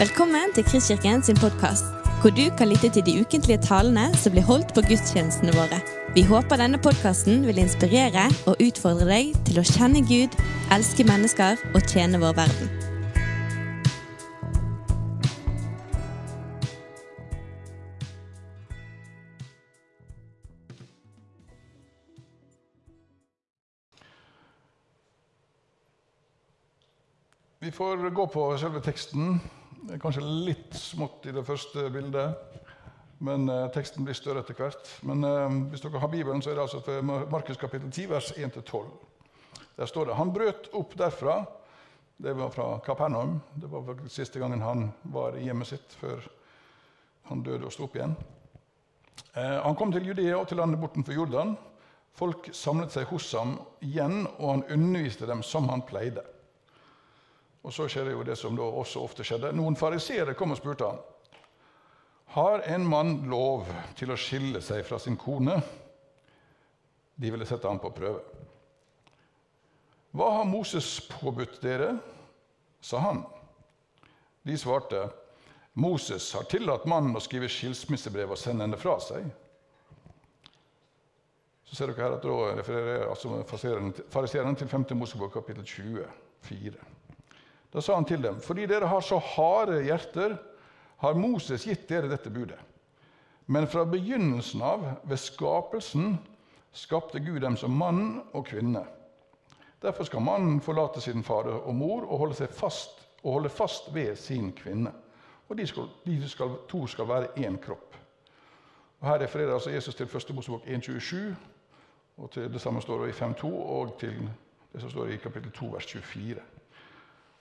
Velkommen til Kristkirken sin podkast, hvor du kan lytte til de ukentlige talene som blir holdt på gudstjenestene våre. Vi håper denne podkasten vil inspirere og utfordre deg til å kjenne Gud, elske mennesker og tjene vår verden. Vi får gå på selve teksten. Det er kanskje litt smått i det første bildet, men eh, teksten blir større etter hvert. Men eh, hvis dere har Bibelen, så er det altså for Markus kapittel 10, vers 1-12. Der står det Han brøt opp derfra. Det var fra Kapernaum. Det var faktisk siste gangen han var i hjemmet sitt før han døde og sto opp igjen. Eh, han kom til Judea og til landet bortenfor Jordan. Folk samlet seg hos ham igjen, og han underviste dem som han pleide. Og så skjedde jo det som da også ofte skjedde. Noen fariseere kom og spurte han. Har en mann lov til å skille seg fra sin kone? De ville sette ham på prøve. Hva har Moses påbudt dere? sa han. De svarte, Moses har tillatt mannen å skrive skilsmissebrev og sende henne fra seg. Så ser dere her at da refererer altså fariseeren til 5. Mosebok kapittel 24. Da sa han til dem.: Fordi dere har så harde hjerter, har Moses gitt dere dette budet. Men fra begynnelsen av, ved skapelsen, skapte Gud dem som mann og kvinne. Derfor skal mannen forlate sin far og mor og holde, fast, og holde fast ved sin kvinne. Og de, skal, de skal, to skal være én kropp. Og Her refererer altså Jesus til 1. Mosebok 1,27, og til det samme står det i 5,2, og til det som står i kapittel 2, vers 24.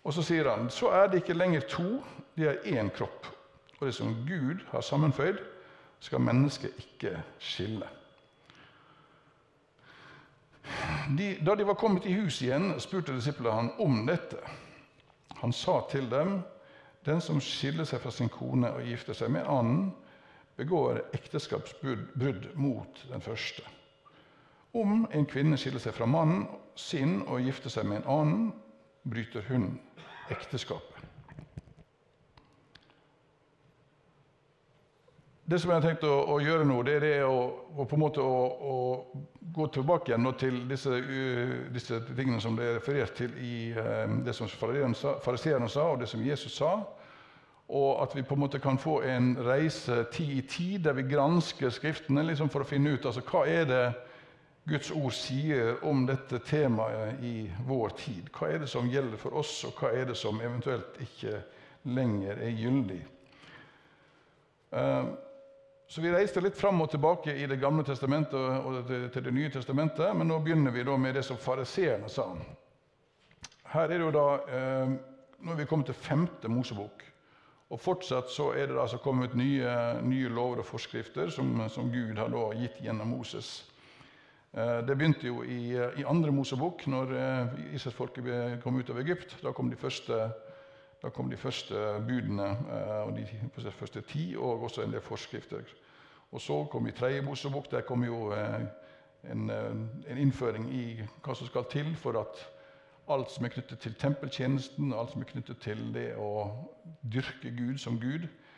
Og så sier han så er det ikke lenger to, de er én kropp. Og det som Gud har sammenføyd, skal mennesket ikke skille. De, da de var kommet i hus igjen, spurte disiplene han om dette. Han sa til dem, den som skiller seg fra sin kone og gifter seg med en annen, begår ekteskapsbrudd mot den første. Om en kvinne skiller seg fra mannen sin og gifter seg med en annen, bryter hun ekteskapet. Det som jeg har tenkt å, å gjøre nå, det er det å, å på en måte å, gå tilbake igjen til disse, uh, disse, tingene som det er referert til i uh, det som fariseerne sa, og det som Jesus sa. Og at vi på en måte kan få en reise tid i tid der vi gransker Skriftene liksom for å finne ut altså, hva er det Guds ord sier om dette temaet i vår tid. Hva er det som gjelder for oss, og hva er det som eventuelt ikke lenger er gyldig? Eh, så Vi reiste litt fram og tilbake i Det gamle testamentet og til Det nye testamentet, men nå begynner vi da med det som fariseerne sa. Her er det jo da, eh, Nå er vi kommet til femte Mosebok. Og Fortsatt så er det da altså kommet nye, nye lover og forskrifter som, som Gud har da gitt gjennom Moses. Eh, det begynte jo i, i andre Mosebok, når eh, Israelsfolket kom ut av Egypt. Da kom de første, kom de første budene, eh, og de første ti, og også en del forskrifter. Og så kom i tredje Mosebok. Der kom jo en, en, innføring i hva som skal til for at alt som er knyttet til tempeltjenesten, alt som er knyttet til det å dyrke Gud som Gud, Eh,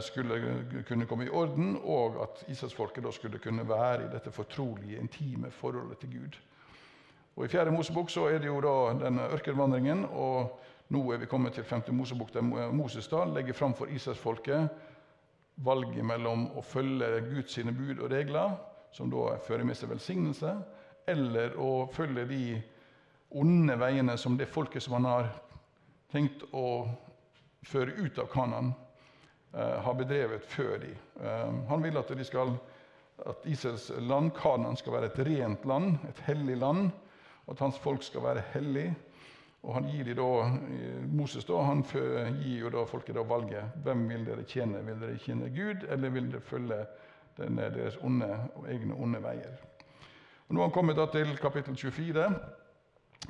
skulle kunne komme i orden, og at Israelsfolket da skulle kunne være i dette fortrolige, intime forholdet til Gud. Og I 4. Mosebok så er det jo da denne ørkenvandringen, og nå er vi kommet til 5. Mosebok, der Moses da legger fram for Israelsfolket valget mellom å følge Guds sine bud og regler, som da fører med seg velsignelse, eller å følge de onde veiene som det folket som han har tenkt å føre ut av Kanan, Eh, har bedrevet før de. Eh, han vil at, skal, at Israels land, Kanan, skal være et rent land, et hellig land, og at hans folk skal være hellig. Og han gir de da, Moses da, han gir jo da folket da valget. Hvem vil dere tjene? Vil dere tjene Gud, eller vil dere følge denne, deres onde, egne onde veier? Og nå har han kommet da til kapittel 24,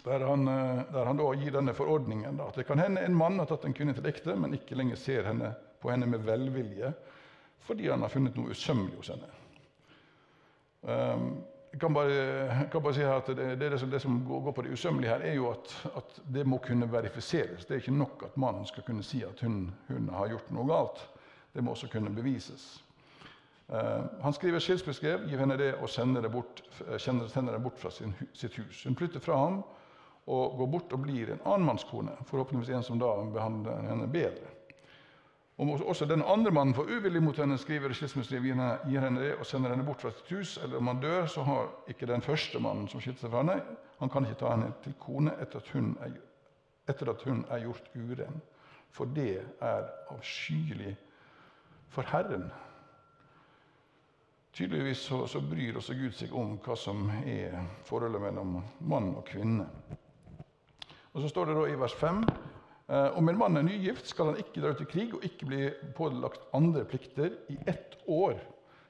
der han, eh, der han da gir denne forordningen. Da, at det kan hende en mann har tatt en kvinne til ekte, men ikke lenger ser henne på henne med velvilje fordi han har funnet noe usømmelig hos henne. Um, jeg kan bare, jeg kan bare si her at det, det, det, som, går, på det usømmelige her, er jo at, at, det må kunne verifiseres. Det er ikke nok at mannen skal kunne si at hun, hun har gjort noe galt. Det må også kunne bevises. Uh, han skriver skilsmissebrev, gir henne det og sender det bort, sender, sender det bort fra sin, sitt hus. Hun flytter fra ham og går bort og blir en annen mannskone, forhåpentligvis en som da behandler henne bedre. Om også den andre mannen får uvillig mot henne, skriver skilsmissebrevet, gir henne det og sender henne bort fra sitt hus, eller om han dør, så har ikke den første mannen som skilte seg fra henne, han kan ikke ta henne til kone etter at hun er, at hun er gjort uren. For det er avskyelig for Herren. Tydeligvis så, så bryr også Gud seg om hva som er forholdet mellom mann og kvinne. Og Så står det da i vers 5 Eh, om en mann er nygift, skal han ikke dra ut i krig og ikke bli pålagt andre plikter. I ett år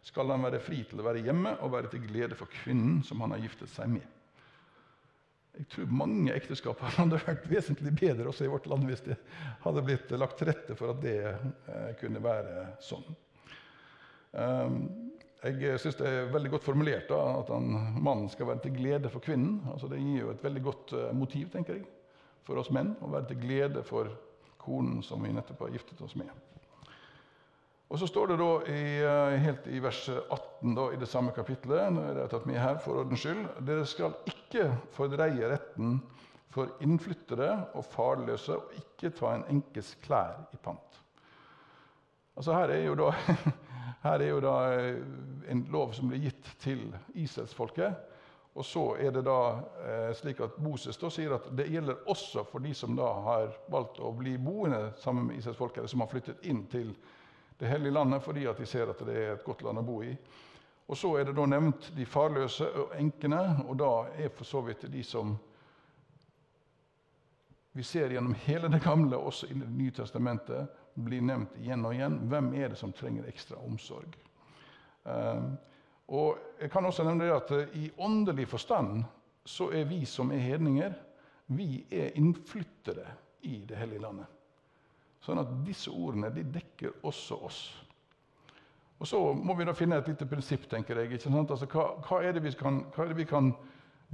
skal han være fri til å være hjemme og være til glede for kvinnen som han har giftet seg med. Jeg tror mange ekteskap hadde vært vesentlig bedre også i vårt land hvis det hadde blitt lagt til rette for at det eh, kunne være sånn. Um, jeg syns det er veldig godt formulert da, at han, mannen skal være til glede for kvinnen. Altså, det gir jo et veldig godt uh, motiv, tenker jeg for oss menn og være til glede for konen som vi nettopp har giftet oss med. Og Så står det da i, eh, helt i vers 18 da, i det samme kapittelet nå er det tatt med her for ordens skyld, dere skal ikke fordreie retten for innflyttere og farløse og ikke ta en enkes klær i pant. Altså Her er jo da, her er jo da eh, en lov som blir gitt til Israelsfolket og så er det da eh, slik at Moses da sier at det gjelder også for de som da har valgt å bli boende sammen med Israelsfolket, eller som har flyttet inn til det hellige landet fordi at de ser at det er et godt land å bo i. Og så er det da nevnt de farløse og enkene, og da er for så vidt de som vi ser gjennom hele det gamle, også i Det nye testamentet, blir nevnt igjen og igjen. Hvem er det som trenger ekstra omsorg? Um, og jeg kan også nevne at eh, I åndelig forstand så er vi som er hedninger, vi er innflyttere i det hellige landet. Sånn at disse ordene de dekker også oss. Og Så må vi da finne et lite prinsipp. tenker jeg. Altså, hva, hva, er kan, hva, er det vi kan,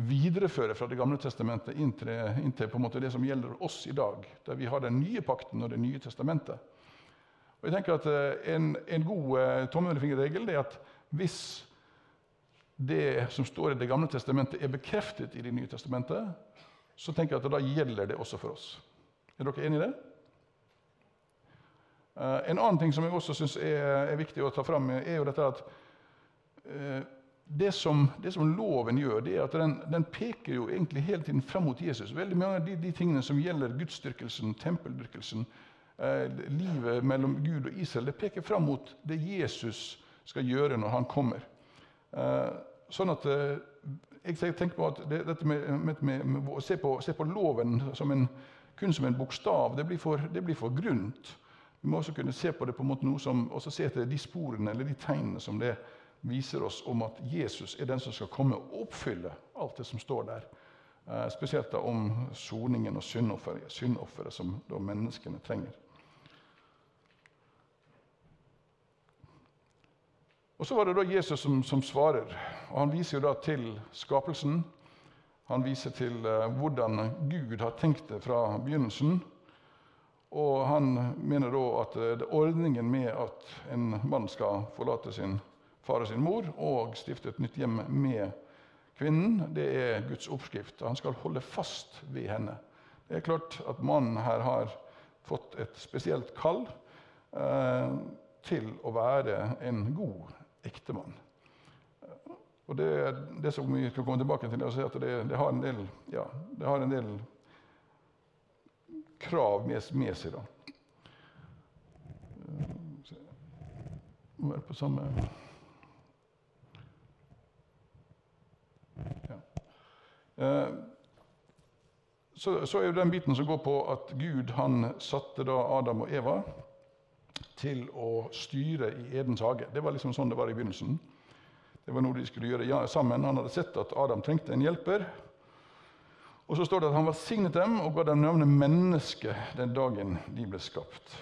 videreføre fra Det gamle testamentet inn til, inn til det som gjelder oss i dag, der vi har den nye pakten og Det nye testamentet? Og jeg tenker at eh, En, en god eh, tommelfingerregel er at hvis det som står i Det gamle testamentet, er bekreftet i Det nye testamentet, så tenker jeg at da gjelder det også for oss. Er dere enig i det? Uh, en annen ting som jeg også syns er, er, viktig å ta fram, er jo dette at uh, det, som, det, som, loven gjør, det er at den, den, peker jo egentlig hele tiden frem mot Jesus. Veldig mange av de, de tingene som gjelder gudsdyrkelsen, tempeldyrkelsen, uh, livet mellom Gud og Israel, det peker frem mot det Jesus skal gjøre når han kommer. Sånn at eh, jeg tenker på at det, dette med, med, med, med å se på, se på, loven som en, kun som en bokstav, det blir, for, det blir for grunt. Vi må også kunne se på det på en måte noe som, også se etter de sporene eller de tegnene som det viser oss om at Jesus er den som skal komme og oppfylle alt det som står der. Eh, spesielt da om soningen og syndofferet som da menneskene trenger. Og Så var det da Jesus som, som svarer. og Han viser jo da til skapelsen. Han viser til uh, hvordan Gud har tenkt det fra begynnelsen. Og han mener da at uh, ordningen med at en mann skal forlate sin far og sin mor og stifte et nytt hjem med kvinnen, det er Guds oppskrift. Han skal holde fast ved henne. Det er klart at mannen her har fått et spesielt kall eh, til å være en god ektemann. Og det, det, som vi skal komme tilbake til, er at det, det, har, en del, ja, det har en del krav med, med seg. da. Må være på samme ja. Eh, så, så, er jo den biten som går på at Gud han satte da Adam og Eva til å styre i Edens hage. Det var liksom sånn det var i begynnelsen. Det var noe de skulle gjøre sammen. Han hadde sett at Adam trengte en hjelper. Og så står det at han velsignet dem og ga dem navnet menneske den dagen de ble skapt.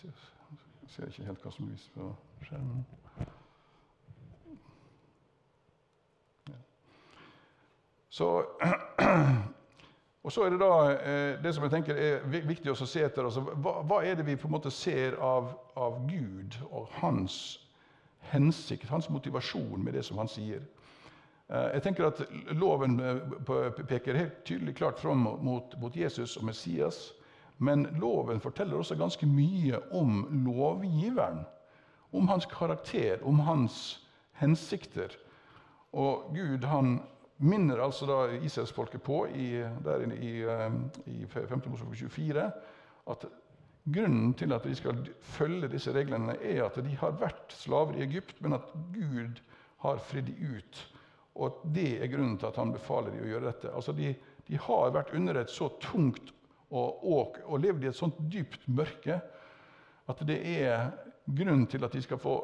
Jeg ser ikke helt hva som vises på skjermen. Så og så er det da eh, det som jeg tenker er viktig å se etter. Altså, hva, hva, er det vi på en måte ser av, av Gud og hans hensikt, hans motivasjon med det som han sier? Eh, jeg tenker at Loven eh, peker helt tydelig klart fram mot, mot Jesus og Messias. Men loven forteller også ganske mye om lovgiveren. Om hans karakter, om hans hensikter. Og Gud han minner altså da Israelsfolket på i, der i, i 5. Mosebok 24 at grunnen til at de skal følge disse reglene, er at de har vært slaver i Egypt, men at Gud har fridd dem ut. Og at det er grunnen til at han befaler dem å gjøre dette. Altså de, de har vært under et så tungt og, og, og levd i et sånt dypt mørke at det er grunn til at de skal få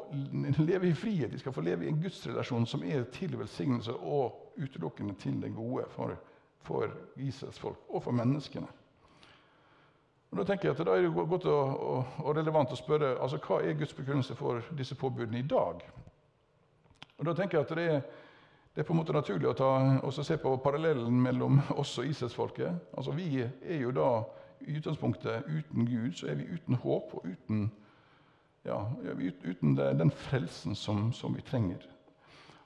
leve i frihet. De skal få leve i en gudsrelasjon som er til velsignelse og utelukkende til det gode for, for Israels folk og for menneskene. Og da tenker jeg at Da er det godt og, og, og relevant å spørre altså, hva er Guds begrunnelse for disse påbudene i dag. Og da tenker jeg at det er, det er på en måte naturlig å ta, se på parallellen mellom oss og Israelsfolket. Altså, vi er jo da i utgangspunktet uten Gud, så er vi uten håp og uten ja, uten den frelsen som, som, vi trenger.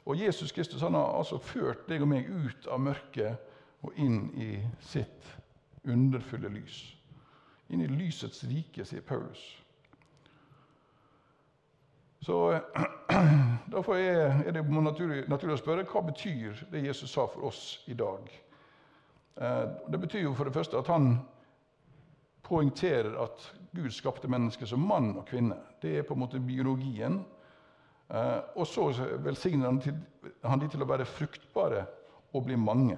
Og Jesus Kristus han har altså ført deg og meg ut av mørket og inn i sitt underfulle lys. Inn i lysets rike, sier Paulus. Så Derfor er det naturlig, naturlig, å spørre hva betyr det Jesus sa for oss i dag. Eh, det betyr jo for det første at han poengterer at Gud skapte mennesket som mann og kvinne. Det er på en måte biologien. Eh, og så velsigner han, til, de til å være fruktbare og bli mange.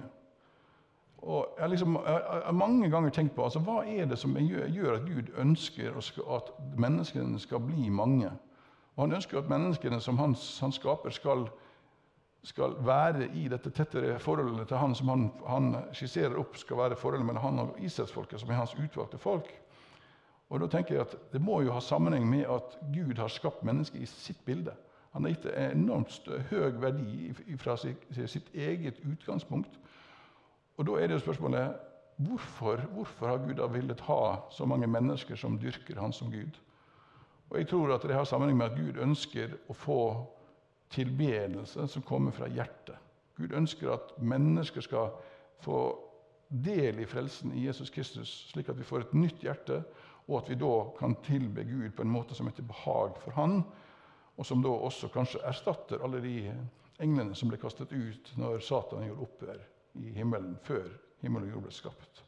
Og jeg, liksom, jeg har mange ganger tenkt på altså, hva er det som gjør at Gud ønsker at menneskene skal bli mange. Og Han ønsker at menneskene som han, han skaper, skal, skal, være i dette tettere forholdet til han som han, han skisserer opp skal være forholdet mellom han og israelsfolket, som er hans utvalgte folk. Og da tenker jeg at Det må jo ha sammenheng med at Gud har skapt mennesket i sitt bilde. Han har gitt det enormt høy verdi fra sitt eget utgangspunkt. Og Da er det jo spørsmålet hvorfor, hvorfor har Gud da villet ha så mange mennesker som dyrker Han som Gud? Og Jeg tror at det har sammenheng med at Gud ønsker å få tilbedelse som kommer fra hjertet. Gud ønsker at mennesker skal få del i frelsen i Jesus Kristus, slik at vi får et nytt hjerte og at vi da kan tilbe Gud på en måte som er til behag for Han, og som da også kanskje erstatter alle de englene som ble kastet ut når Satan gjorde opphør i himmelen før himmel og jord ble skapt.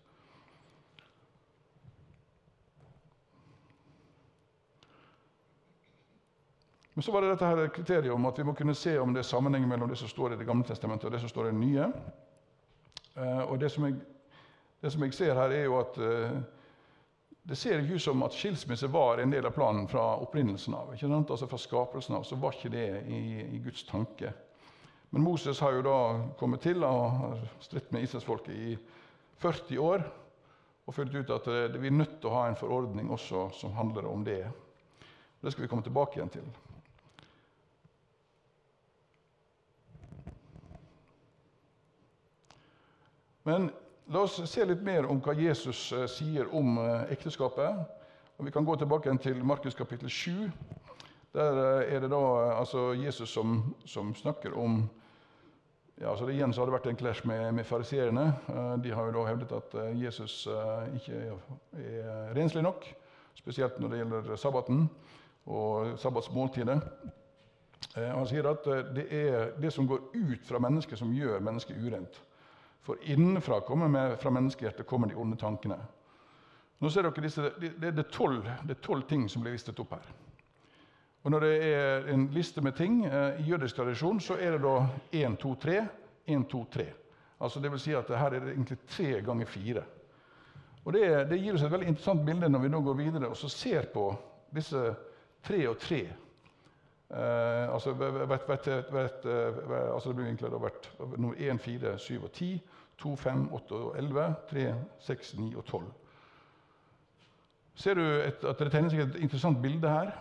Men så var det dette her kriteriet om at vi må kunne se om det er sammenheng mellom det som står i Det gamle testamentet og det som står i Det nye. Eh, og det som jeg, det som jeg ser her, er jo at eh, det ser ikke ut som at skilsmisse var en del av planen fra opprinnelsen av. ikke sant? Altså Fra skapelsen av så var ikke det i, i Guds tanke. Men Moses har jo da kommet til og har stritt med israelsfolket i 40 år og funnet ut at eh, vi er nødt til å ha en forordning også som handler om det. Det skal vi komme tilbake igjen til. Men La oss se litt mer om hva Jesus eh, sier om eh, ekteskapet. Og vi kan gå tilbake til Markus kapittel 7. Der eh, er det da altså Jesus som, som snakker om ja, altså det, Igjen så har det vært en clash med, med fariseerne. De har jo da hevdet at Jesus ikke er renslig nok, spesielt når det gjelder sabbaten og sabbatsmåltidet. Han sier at det er det som går ut fra mennesket, som gjør mennesket urent. For innenfra kommer fra menneskehjertet kommer de onde tankene. Nå ser dere disse, Det er tolv ting som blir listet opp her. Og Når det er en liste med ting eh, i jødisk tradisjon, så er det da 1, 2, 3, 1, 2, 3. Altså det vil si at her er det egentlig tre ganger fire. Og det, det, gir oss et veldig interessant bilde når vi nå går videre og så ser på disse tre og tre. Eh, altså, hvert, hvert, hvert, altså, det blir egentlig vært nummer 1, 4, 7 og 10. 2, 5, 8 og 11, 3, 6, 9 og 12. Ser du et, at det tegner seg et interessant bilde her?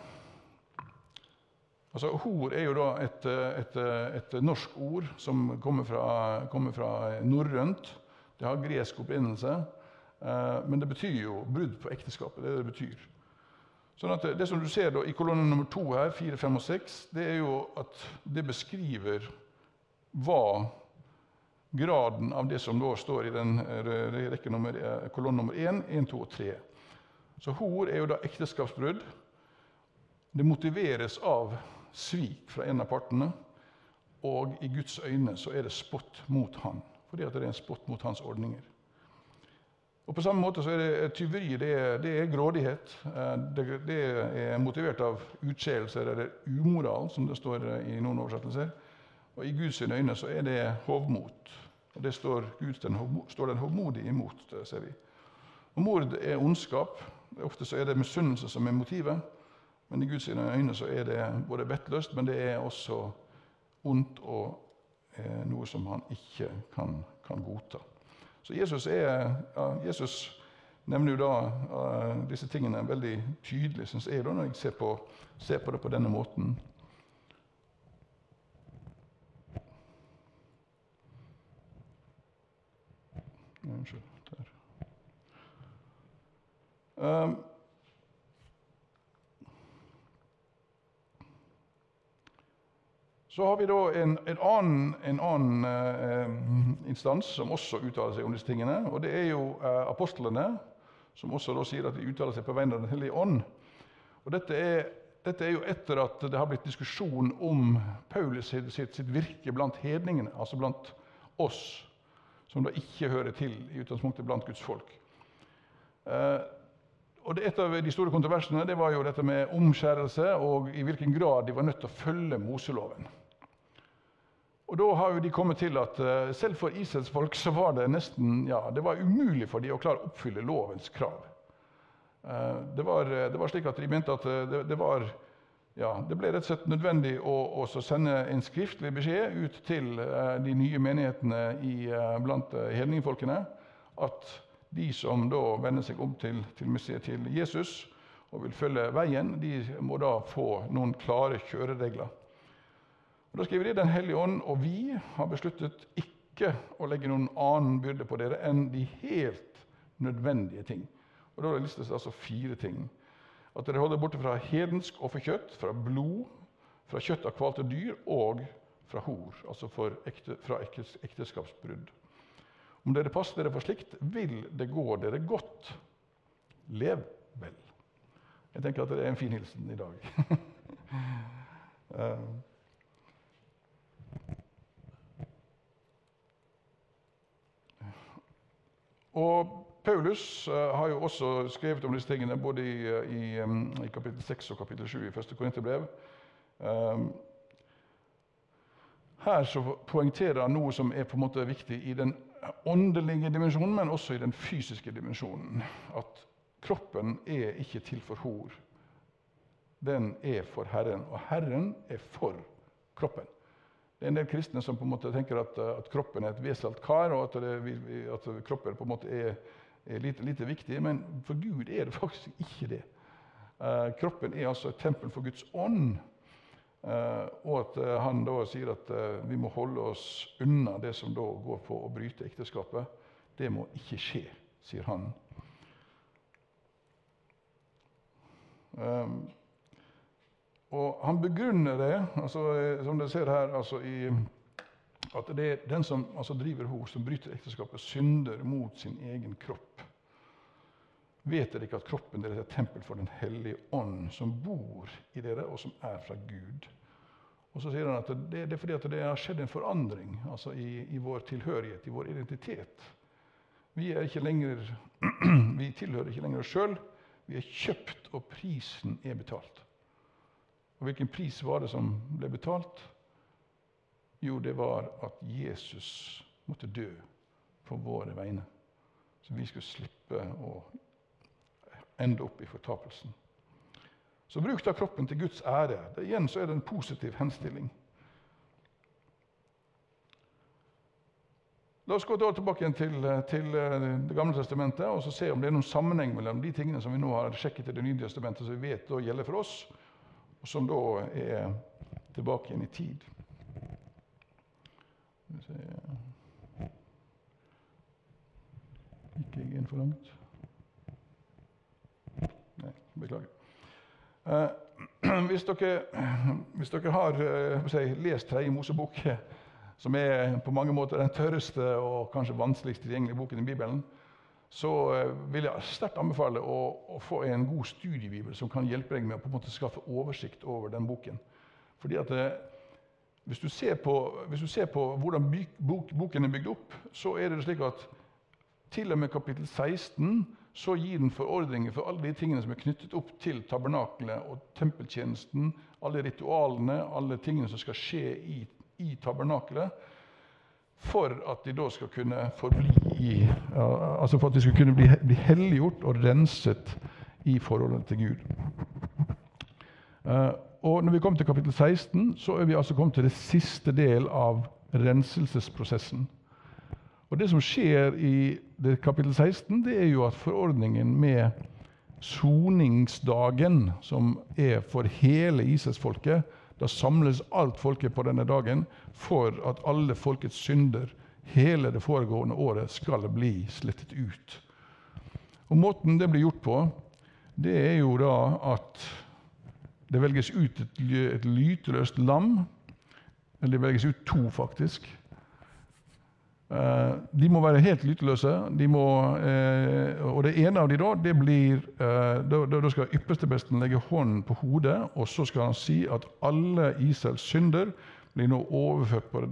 Altså, Hor er jo da et, et, et norsk ord som kommer fra, kommer fra norrønt. Det har gresk opprinnelse. Eh, men det betyr jo brudd på ekteskapet. det, det betyr. Sånn at det, som du ser da i kolonne nummer to her, fire, fem og 6, det er jo at det beskriver hva graden av det som da står i den nummer, kolonne nummer én, én, to og 3. Så hor er jo da ekteskapsbrudd. Det motiveres av svik fra en av partene. Og i Guds øyne så er det spott mot han, fordi det er en spott mot hans ordninger. Og På samme måte så er det tyveri det er, det er grådighet. Eh, det, det, er motivert av utskeielser eller umoral, som det står i noen oversettelser. Og I Guds øyne så er det hovmot. Og Det står, Gud, den, står den hovmodige imot. det ser vi. Og Mord er ondskap. Ofte så er det misunnelse som er motivet. Men i Guds øyne så er det både vettløst, men det er også ondt og eh, noe som han ikke kan, kan godta. Så Jesus, er, ja, Jesus nevner jo da uh, disse tingene veldig tydelig, syns jeg, da, når jeg ser på, ser på det på denne måten. Unnskyld. Der. Um, Så har vi da en, en annen, en annen eh, instans som også uttaler seg om disse tingene. og Det er jo eh, apostlene, som også da sier at de uttaler seg på vegne av Den hellige ånd. Og dette er, dette er, jo etter at det har blitt diskusjon om Paulus sitt, sitt, sitt virke blant hedningene, altså blant oss, som da ikke hører til i utgangspunktet blant Guds folk. Eh, og Et av de store kontroversene det var jo dette med omskjærelse og i hvilken grad de var nødt til å følge Moseloven. Og Da har jo de kommet til at uh, selv for Israels folk så var det nesten ja, det var umulig for dem å klare å oppfylle lovens krav. Uh, det, var, det, var, slik at de mente at eh, det, det, var, ja, det ble rett og slett nødvendig å, sende en skriftlig beskjed ut til de nye menighetene i, blant hedningfolkene at de som da vender seg om til, til, til Jesus og vil følge veien, de må da få noen klare kjøreregler. Og Da skriver de Den hellige ånd og vi har besluttet ikke å legge noen annen byrde på dere enn de helt nødvendige ting. Og Da listes det altså fire ting. At dere holder borte fra hedensk og for kjøtt, fra blod, fra kjøtt av kvalte dyr og fra hor, altså ekte, fra ekteskapsbrudd. Om dere passer dere for slikt, vil det gå dere godt. Lev vel. Jeg tenker at det er en fin hilsen i dag. uh, Og Paulus uh, har jo også skrevet om disse tingene både i, eh, i, um, i kapittel 6 og kapittel 7 i 1. Korinterbrev. Um, her så poengterer han noe som er på en måte viktig i den åndelige dimensjonen, men også i den fysiske dimensjonen. At kroppen er ikke til for hor. Den er for Herren, og Herren er for kroppen. Det er en del kristne som på en måte tenker at, eh, at kroppen er et veselt kar, og at, det, at kroppen på en måte er, er lite, lite, viktig. Men for Gud er det faktisk ikke det. Uh, kroppen er altså et tempel for Guds ånd. Uh, og at uh, han da sier at vi må holde oss unna det som da går på å bryte ekteskapet. Det må ikke skje, sier han. Um, og han begrunner det, altså, eh, som dere ser her, altså i, at det er den som altså, driver hor, som bryter ekteskapet, synder mot sin egen kropp. Vet dere ikke at kroppen deres er et tempel for Den hellige ånd, som bor i dere, og som er fra Gud? Og så sier han at det, det er fordi det har skjedd en forandring altså i, i vår tilhørighet, i vår identitet. Vi, er ikke lenger, vi tilhører ikke lenger oss sjøl. Vi er kjøpt, og prisen er betalt. Og hvilken pris var det som ble betalt? Jo, det var at Jesus måtte dø på våre vegne. Så vi skulle slippe å ende opp i fortapelsen. Så bruk da kroppen til Guds ære. Det, igjen så er det en positiv henstilling. La oss gå tilbake til, til, eh, Det gamle testamentet og se om det er noen sammenheng mellom de tingene som vi nå har sjekket i Det nye testamentet, som vi vet da gjelder for oss, og som da er tilbake igjen i tid. Gikk jeg inn for langt? Nei, beklager. Eh, hvis, dere, hvis, dere, har eh, si, lest Tredje Mosebok, som er på mange måter den tørreste og kanskje vanskeligst tilgjengelige boken i Bibelen, så eh, vil jeg sterkt anbefale å, å, få en god studiebibel som kan hjelpe deg med å på en måte skaffe oversikt over den boken. Fordi at eh, hvis du, på, hvis du ser på, hvordan bok, boken er bygd opp, så er det slik at til og med kapittel 16 så gir den forordringer for alle de tingene som er knyttet opp til tabernakelet og tempeltjenesten, alle ritualene, alle tingene som skal skje i, i tabernakelet for at de da skal kunne forbli i Altså for at vi skulle kunne bli, bli helliggjort og renset i forholdet til Gud. Uh, og når vi kommer til kapittel 16, så er vi altså kommet til det siste del av renselsesprosessen. Og Det som skjer i kapittel 16, det er jo at forordningen med soningsdagen, som er for hele Israelsfolket, da samles alt folket på denne dagen for at alle folkets synder hele det foregående året skal bli slettet ut. Og Måten det blir gjort på, det er jo da at det velges ut et, et lyteløst lam. Eller det velges ut to, faktisk. Eh, de må være helt lyteløse. Må, eh, og det ene av de da, det blir eh, da skal ypperstepresten legge hånden på hodet, og så skal han si at alle Israels synder blir nå overført på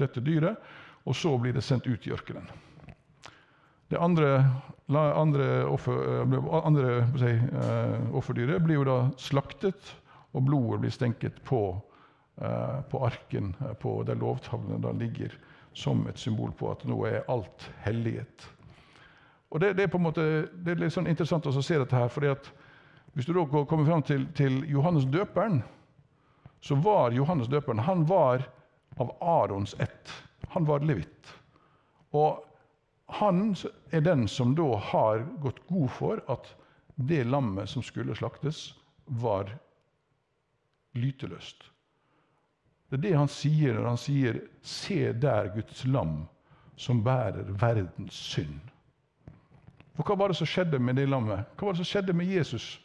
dette dyret, og så blir det sendt ut i ørkenen. Det andre, andre, offer, andre si, offerdyret blir jo da slaktet, og blodet blir stenket på, på arken på der lovtavlene da ligger som et symbol på at nå er alt hellighet. Og Det, det er på en måte, det er litt sånn interessant å se dette her. fordi at Hvis du da kommer fram til, til, Johannes døperen, så var Johannes døperen han var av Arons ett. Han var levitt. Og han er den som da har gått god for at det lammet som skulle slaktes, var lyteløst. Det er det han sier når han sier 'Se der Guds lam som bærer verdens synd'. For Hva var det som skjedde med det lammet? Hva var det som skjedde med Jesus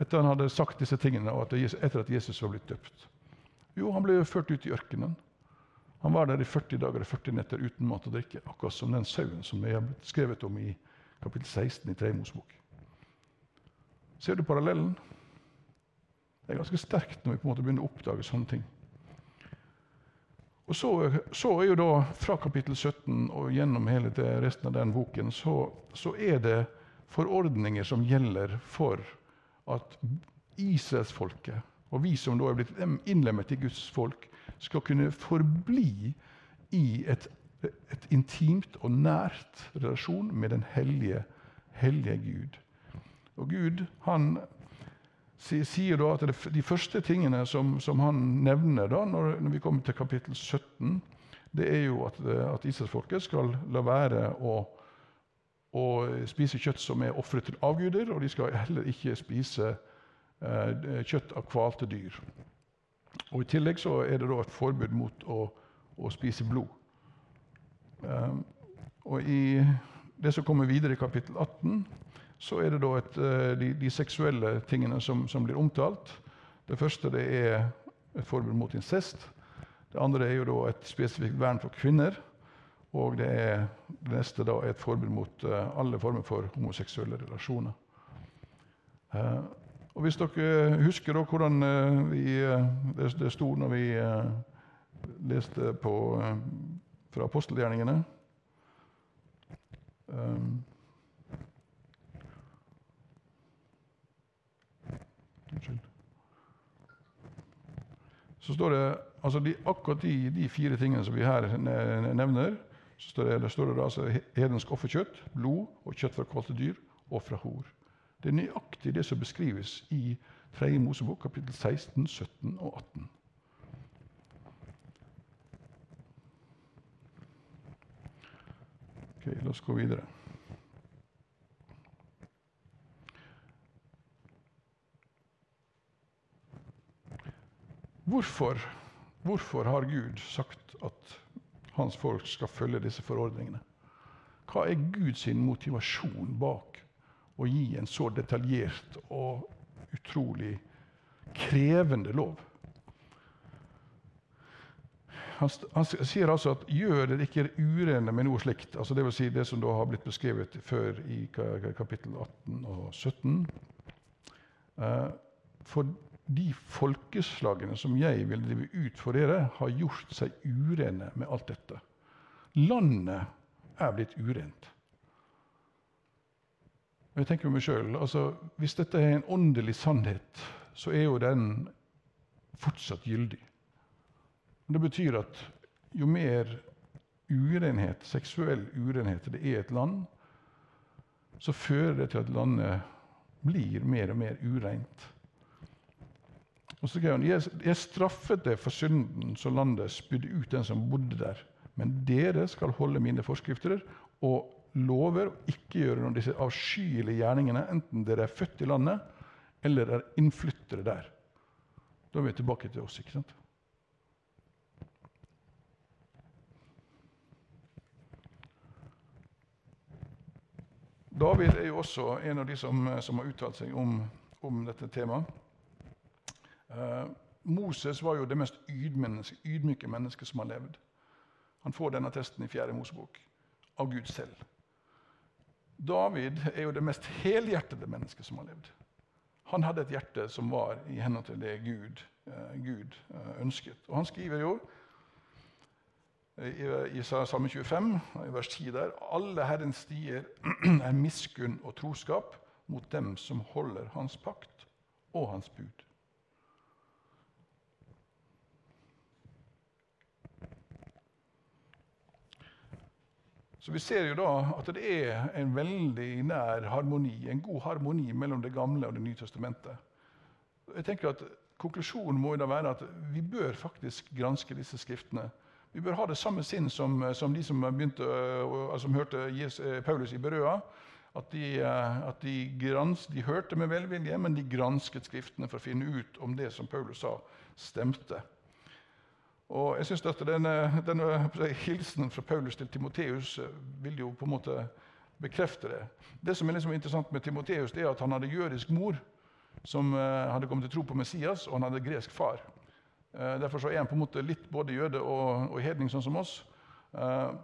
etter han hadde sagt disse tingene, og etter at Jesus var blitt døpt? Jo, han ble ført ut i ørkenen. Han var der i 40 dager og 40 netter uten mat og drikke. Akkurat som den sauen som jeg har skrevet om i kapittel 16 i Tredje bok. Ser du parallellen? Det er ganske sterkt når vi på en måte begynner å oppdage sånne ting. Og så, så, er jo da Fra kapittel 17 og gjennom hele resten av den boken så, så, er det forordninger som gjelder for at Israelsfolket, og vi som da er blitt innlemmet i Guds folk, skal kunne forbli i et, et intimt og nært relasjon med den hellige, hellige Gud. Og Gud han sier da at de første tingene som, som han nevner da, når, når, vi kommer til kapittel 17, det er jo at, at Israelsfolket skal la være å, å, spise kjøtt som er ofret til avguder, og de skal heller ikke spise eh, kjøtt av kvalte dyr. Og I tillegg så er det da et forbud mot å, å spise blod. Um, og I det som kommer videre i kapittel 18, så er det da et, eh, de, de, seksuelle tingene som, som, blir omtalt. Det første det er et forbud mot incest. Det andre er jo da et spesifikt vern for kvinner. Og det, er, det neste da er et forbud mot uh, alle former for homoseksuelle relasjoner. Uh, og Hvis dere husker da hvordan uh, vi, det, det sto når vi leste på, fra apostelgjerningene um, Så står det altså de, akkurat de, de, fire tingene som vi her nevner. Så står det, det, står det altså hedensk offerkjøtt, blod og kjøtt fra kvalte dyr og fra hor. Det er nøyaktig det som beskrives i 3. Mosebok kapittel 16, 17 og 18. Ok, La oss gå videre. Hvorfor Hvorfor har Gud sagt at hans folk skal følge disse forordningene? Hva er Guds motivasjon bak å gi en så detaljert og utrolig krevende lov? Han, sier altså at 'gjør dere ikke urene med noe slikt'. altså Dvs. Si det som da har blitt beskrevet før i kapittel 18 og 17. Eh, for de folkeslagene som jeg vil drive ut for dere, har gjort seg urene med alt dette. Landet er blitt urent. Jeg tenker meg selv, altså, Hvis dette er en åndelig sannhet, så er jo den fortsatt gyldig. Det betyr at jo mer urenhet, seksuell urenhet det er i et land, så fører det til at landet blir mer og mer ureint. Og så skrev han, jeg straffet det for synden så landet spydde ut den som bodde der. Men dere skal holde mine forskrifter og lover og ikke gjøre noen av disse avskyelige gjerningene, enten dere er født i landet eller er innflyttere der. Da er vi tilbake til oss. ikke sant? David er jo også en av de som, som har uttalt seg om, om dette temaet. Eh, Moses var jo det mest ydmyke mennesket som har levd. Han får denne testen i 4. Mosebok av Gud selv. David er jo det mest helhjertede mennesket som har levd. Han hadde et hjerte som var i henhold til det Gud, eh, Gud eh, ønsket. Og han skriver jo i, i Salme 25, i vers 10 der, alle Herrens stier er miskunn og troskap mot dem som holder Hans pakt og Hans bud. Så vi ser jo da at det er en veldig nær harmoni, en god harmoni mellom Det gamle og Det nye testamentet. Jeg tenker at Konklusjonen må da være at vi bør faktisk granske disse skriftene. Vi bør ha det samme sinn som, som de som, begynte, som hørte eh, Paulus i Berøa. At, de, eh, at de, grans, de, hørte med velvilje, men de gransket Skriftene for å finne ut om det som Paulus sa, stemte. Og jeg synes at denne, denne Hilsenen fra Paulus til Timoteus eh, vil jo på en måte bekrefte det. Det som er liksom interessant med Timoteus, er at han hadde jødisk mor som eh, hadde kommet til tro på Messias, og han hadde gresk far. Eh, derfor er han på en måte litt både jøde og, og hedning, sånn som oss.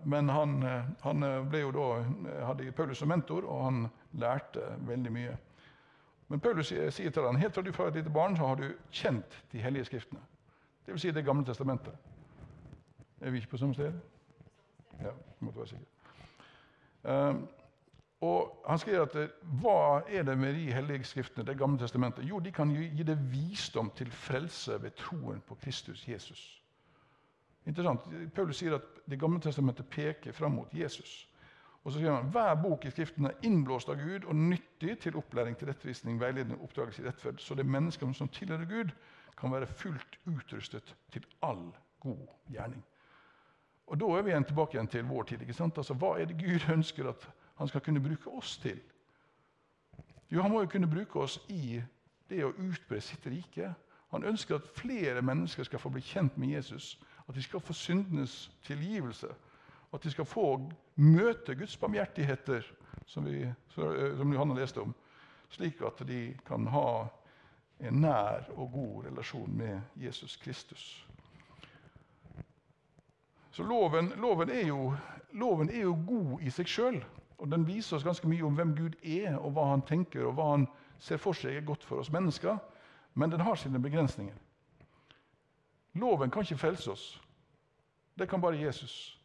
Men han, han da, hadde Paulus som mentor, og han lærte veldig mye. Men Paulus sier til ham helt fra du var et lite barn, så har du kjent de hellige skriftene. Dvs. Si Det gamle testamentet. Er vi ikke på samme sted? Ja, måtte være sikker. Um, og Han skriver at hva er det med de hellige skriftene, Det gamle testamentet? Jo, de kan gi deg visdom til frelse ved troen på Kristus Jesus. Interessant. Paulus sier at Det gamle testamentet peker fram mot Jesus. Og så sier han, Hver bok i Skriften er innblåst av Gud og nyttig til opplæring, til rettvisning, veiledning oppdragelse i rettferd. Så det er mennesker som tilhører Gud, kan være fullt utrustet til all god gjerning. Og Da er vi igjen tilbake igjen til vår tid. ikke sant? Altså, Hva er det Gud ønsker at han skal kunne bruke oss til? Jo, Han må jo kunne bruke oss i det å utbre sitt rike. Han ønsker at flere mennesker skal få bli kjent med Jesus. At de skal få syndenes tilgivelse. At de skal få møte Guds barmhjertigheter, som, vi, som Johanne leste om. Slik at de kan ha en nær og god relasjon med Jesus Kristus. Så loven, loven, er, jo, loven er, jo, god i seg sjøl. Og den viser oss ganske mye om hvem Gud er, og hva han tenker og hva han ser for seg er godt for oss mennesker. Men den har sine begrensninger. Loven kan ikke frelse oss. Det kan bare Jesus.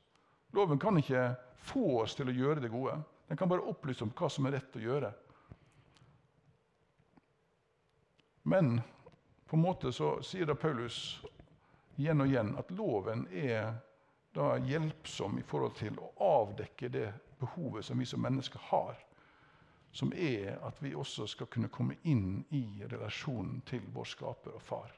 Loven kan ikke få oss til å gjøre det gode. Den kan bare opplyse om hva som er rett å gjøre. Men på en måte så sier da Paulus igjen og igjen at loven er da hjelpsom i forhold til å avdekke det behovet som vi som mennesker har. Som er at vi også skal kunne komme inn i relasjonen til vår skaper og far.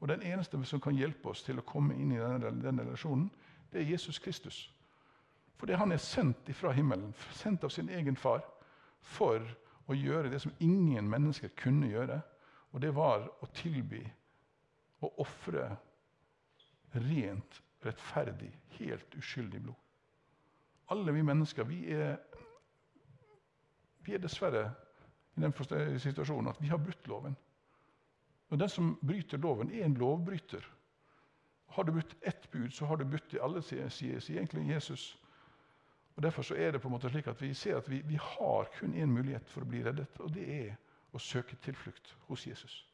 Og Den eneste som kan hjelpe oss til å komme inn i denne, denne relasjonen, det er Jesus Kristus. Fordi han er sendt ifra himmelen, sendt av sin egen far, for å gjøre det som ingen mennesker kunne gjøre og det var å tilby å ofre rent, rettferdig, helt uskyldig blod. Alle vi mennesker vi er, vi er dessverre i den situasjonen at vi har brutt loven. Og Den som bryter loven, er en lovbryter. Har du brutt ett bud, så har du brutt i alle, sier, sier, egentlig Jesus. Og Derfor så er det på en måte slik at vi ser at vi, vi har kun én mulighet for å bli reddet, og det er å søke tilflukt hos Jesus.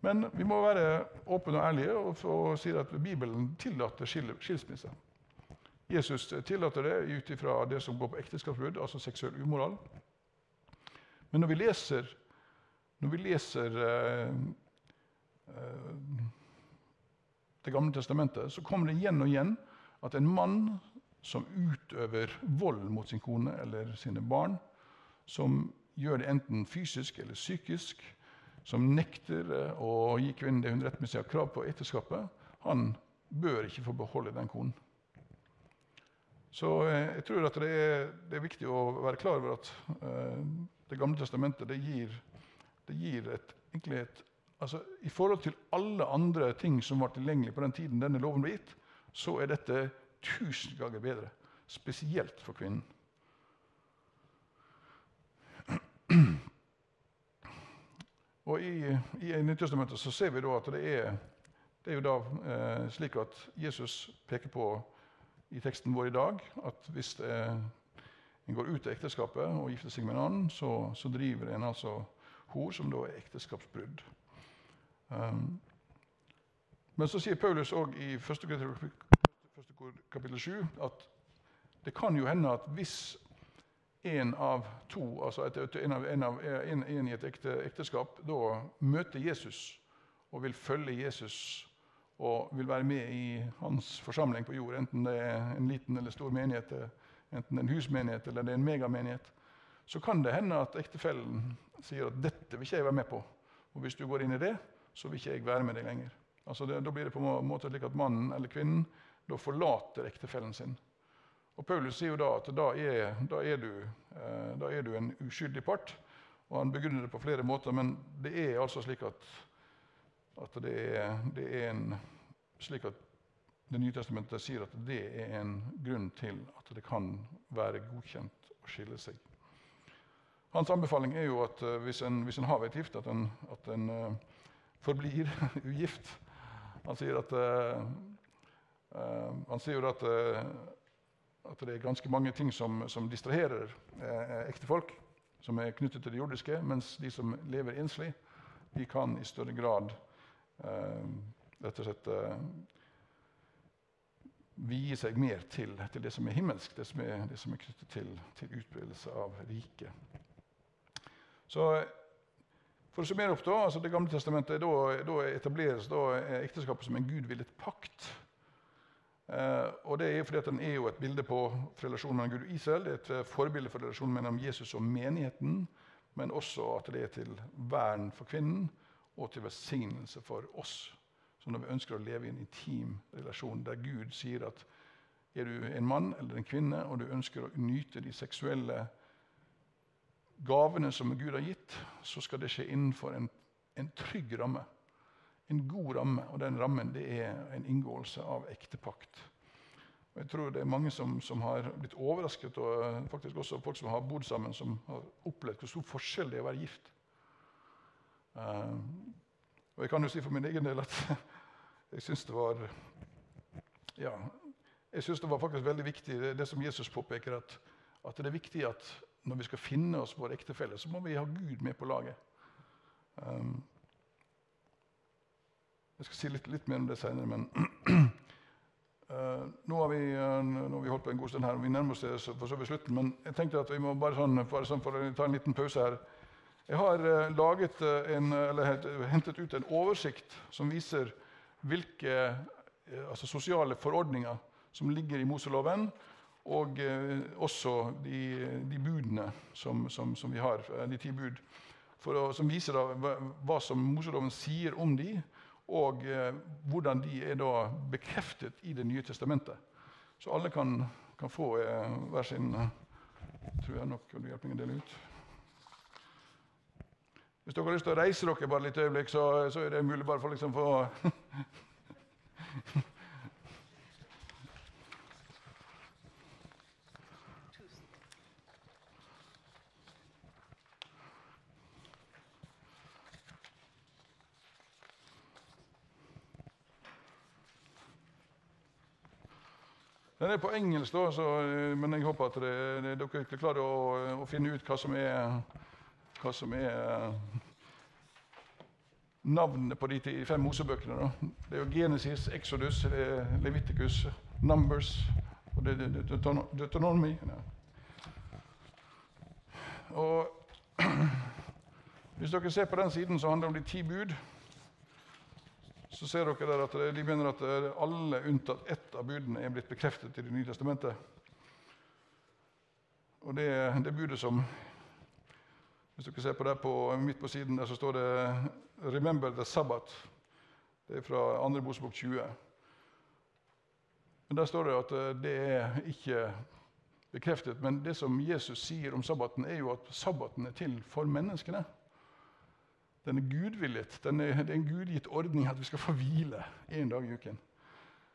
Men vi må være åpne og ærlige og, og si at Bibelen tillater skilsmisse. Jesus tillater det ut ifra det som går på ekteskapsbrudd, altså seksuell umoral. Men når vi leser, når vi leser eh, eh, Det gamle testamentet, så kommer det igjen og igjen at en mann som utøver vold mot sin kone eller sine barn, som gjør det enten fysisk eller psykisk, som nekter eh, å gi kvinnen det hun rettmessig har krav på i ekteskapet, han bør ikke få beholde den konen. Så eh, jeg tror at det er, det er, viktig å være klar over at uh, Det gamle testamentet det gir, det gir et, egentlig et altså, I forhold til alle andre ting som var tilgjengelige på den tiden denne loven ble gitt, så er dette tusen ganger bedre. Spesielt for kvinnen. Og I, i Nyttestamentet ser vi da at det er, det er da eh, slik at Jesus peker på i teksten vår i dag at hvis eh, en går ut av ekteskapet og gifter seg med en annen, så, så driver en altså hor, som da er ekteskapsbrudd. Um, men så sier Paulus òg i 1. kapittel 7 at det kan jo hende at hvis en av to, altså et, en, av, en, av, en, en, i et ekte, ekteskap, da møter Jesus og vil følge Jesus og vil være med i hans forsamling på jord, enten det er en liten eller stor menighet, enten det er en husmenighet eller det er en megamenighet, så kan det hende at ektefellen sier at 'dette vil ikke jeg være med på'. Og hvis du går inn i det, så vil ikke jeg være med deg lenger. Altså det, Da blir det på en måte slik at mannen eller kvinnen da forlater ektefellen sin. Og Paulus sier jo da at da er, da er, du, eh, da er du, en uskyldig part. Og Han begrunner det på flere måter, men det er altså slik at, at det, er, det, er, en slik at Det nye testamentet sier at det er en grunn til at det kan være godkjent å skille seg. Hans anbefaling er jo at uh, hvis, en, hvis en har vært gift, at en, at en uh, forblir ugift. Han sier at uh, han sier jo at at det er ganske mange ting som, som distraherer eh, ektefolk, som er knyttet til det jordiske, mens de som lever enslig, de kan i større grad eh, rett og slett eh, vie seg mer til, til, det som er himmelsk, det som er, det som er knyttet til, til utbredelse av riket. Så for å summere opp da, altså Det gamle testamentet, da, da etableres da ekteskapet som en gudvillet pakt Eh, og det er fordi Den er jo et bilde på relasjonen mellom Gud og Israel. Det er et eh, forbilde for relasjonen mellom Jesus og menigheten, men også at det er til vern for kvinnen og til velsignelse for oss. Så når vi ønsker å leve i en intim relasjon der Gud sier at er du en mann eller en kvinne og du ønsker å nyte de seksuelle gavene som Gud har gitt, så skal det skje innenfor en, en trygg ramme en god ramme, og den rammen det er en inngåelse av ektepakt. Og jeg tror det er mange som, som, har blitt overrasket, og eh, faktisk også folk som har bodd sammen, som har opplevd hvor stor forskjell det er å være gift. Uh, og jeg kan jo si for min egen del at jeg syns det var ja, jeg synes det var faktisk veldig viktig, det, det som Jesus påpeker, at, at, det er viktig at når vi skal finne oss vår ektefelle, så må vi ha Gud med på laget. Um, jeg skal si litt, litt mer om det senere, men uh, nå, har vi, uh, nå, har vi, holdt på en god stund her, og vi nærmer oss for så vidt slutten. Men jeg tenkte at vi må bare, sånn, bare sånn for å ta en liten pause her. Jeg har uh, laget en, eller hentet ut en oversikt som viser hvilke altså sosiale forordninger som ligger i Moseloven, og også de, de budene som, som, som, vi har, de ti bud, å, som viser da, hva, hva som Moseloven sier om de, og eh, hvordan de er da bekreftet i Det nye testamentet. Så alle kan, kan få eh, hver sin eh, tror jeg nok, og du hjelper meg å dele ut. Hvis dere har lyst til å reise dere bare litt øyeblikk, så, så er det mulig bare for liksom få Den er på engelsk, da, så, men jeg håper at det, det, dere klarer å, å, finne ut hva som er, hva som er navnene på de fem Mosebøkene. Da. Det er jo Genesis, Exodus, Leviticus, Numbers og Deutonomy. Og Hvis dere ser på den siden, så handler det om de ti bud så ser dere at de mener at alle unntatt ett av budene er blitt bekreftet i Det nye testamentet. Og det, det budet som Hvis dere ser på det på, midt på siden, der så står det 'Remember the Sabbath'. Det er fra 2. Mosebok 20. Men Der står det at det er ikke bekreftet. Men det som Jesus sier om sabbaten, er jo at sabbaten er til for menneskene. Den er gudvillet. Den er, det er en gudgitt ordning at vi skal få hvile én dag i uken.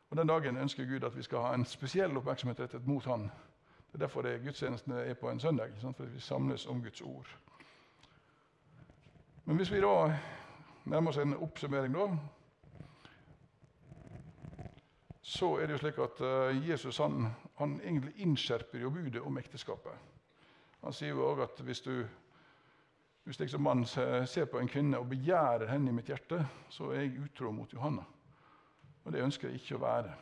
Og Den dagen ønsker Gud at vi skal ha en spesiell oppmerksomhet rettet mot Han. Det er derfor det gudstjenestene er på en søndag, for vi samles om Guds ord. Men hvis vi da nærmer oss en oppsummering, da, så er det jo slik at eh, Jesus han, han egentlig innskjerper jo budet om ekteskapet. Han sier jo òg at hvis du hvis jeg som mann ser på en kvinne og begjærer henne i mitt hjerte, så er jeg utro mot Johanna. Og det ønsker jeg ikke å være.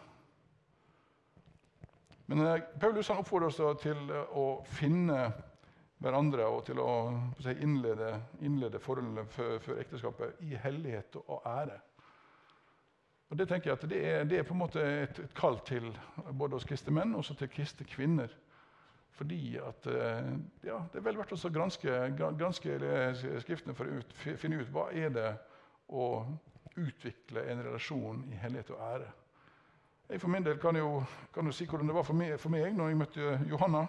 Men eh, Paulus han oppfordrer oss til å finne hverandre og til å innlede, innlede forholdene for, før, ekteskapet i hellighet og ære. Og Det tenker jeg at det er, det er på en måte et, et kall til både hos kristne menn og til kristne kvinner fordi at, eh, ja, Det er vel verdt å granske, granske Skriftene for å finne ut hva er det å utvikle en relasjon i hellighet og ære. Jeg for min del kan jo, kan jo si hvordan det var for meg, for meg når jeg møtte Johanna.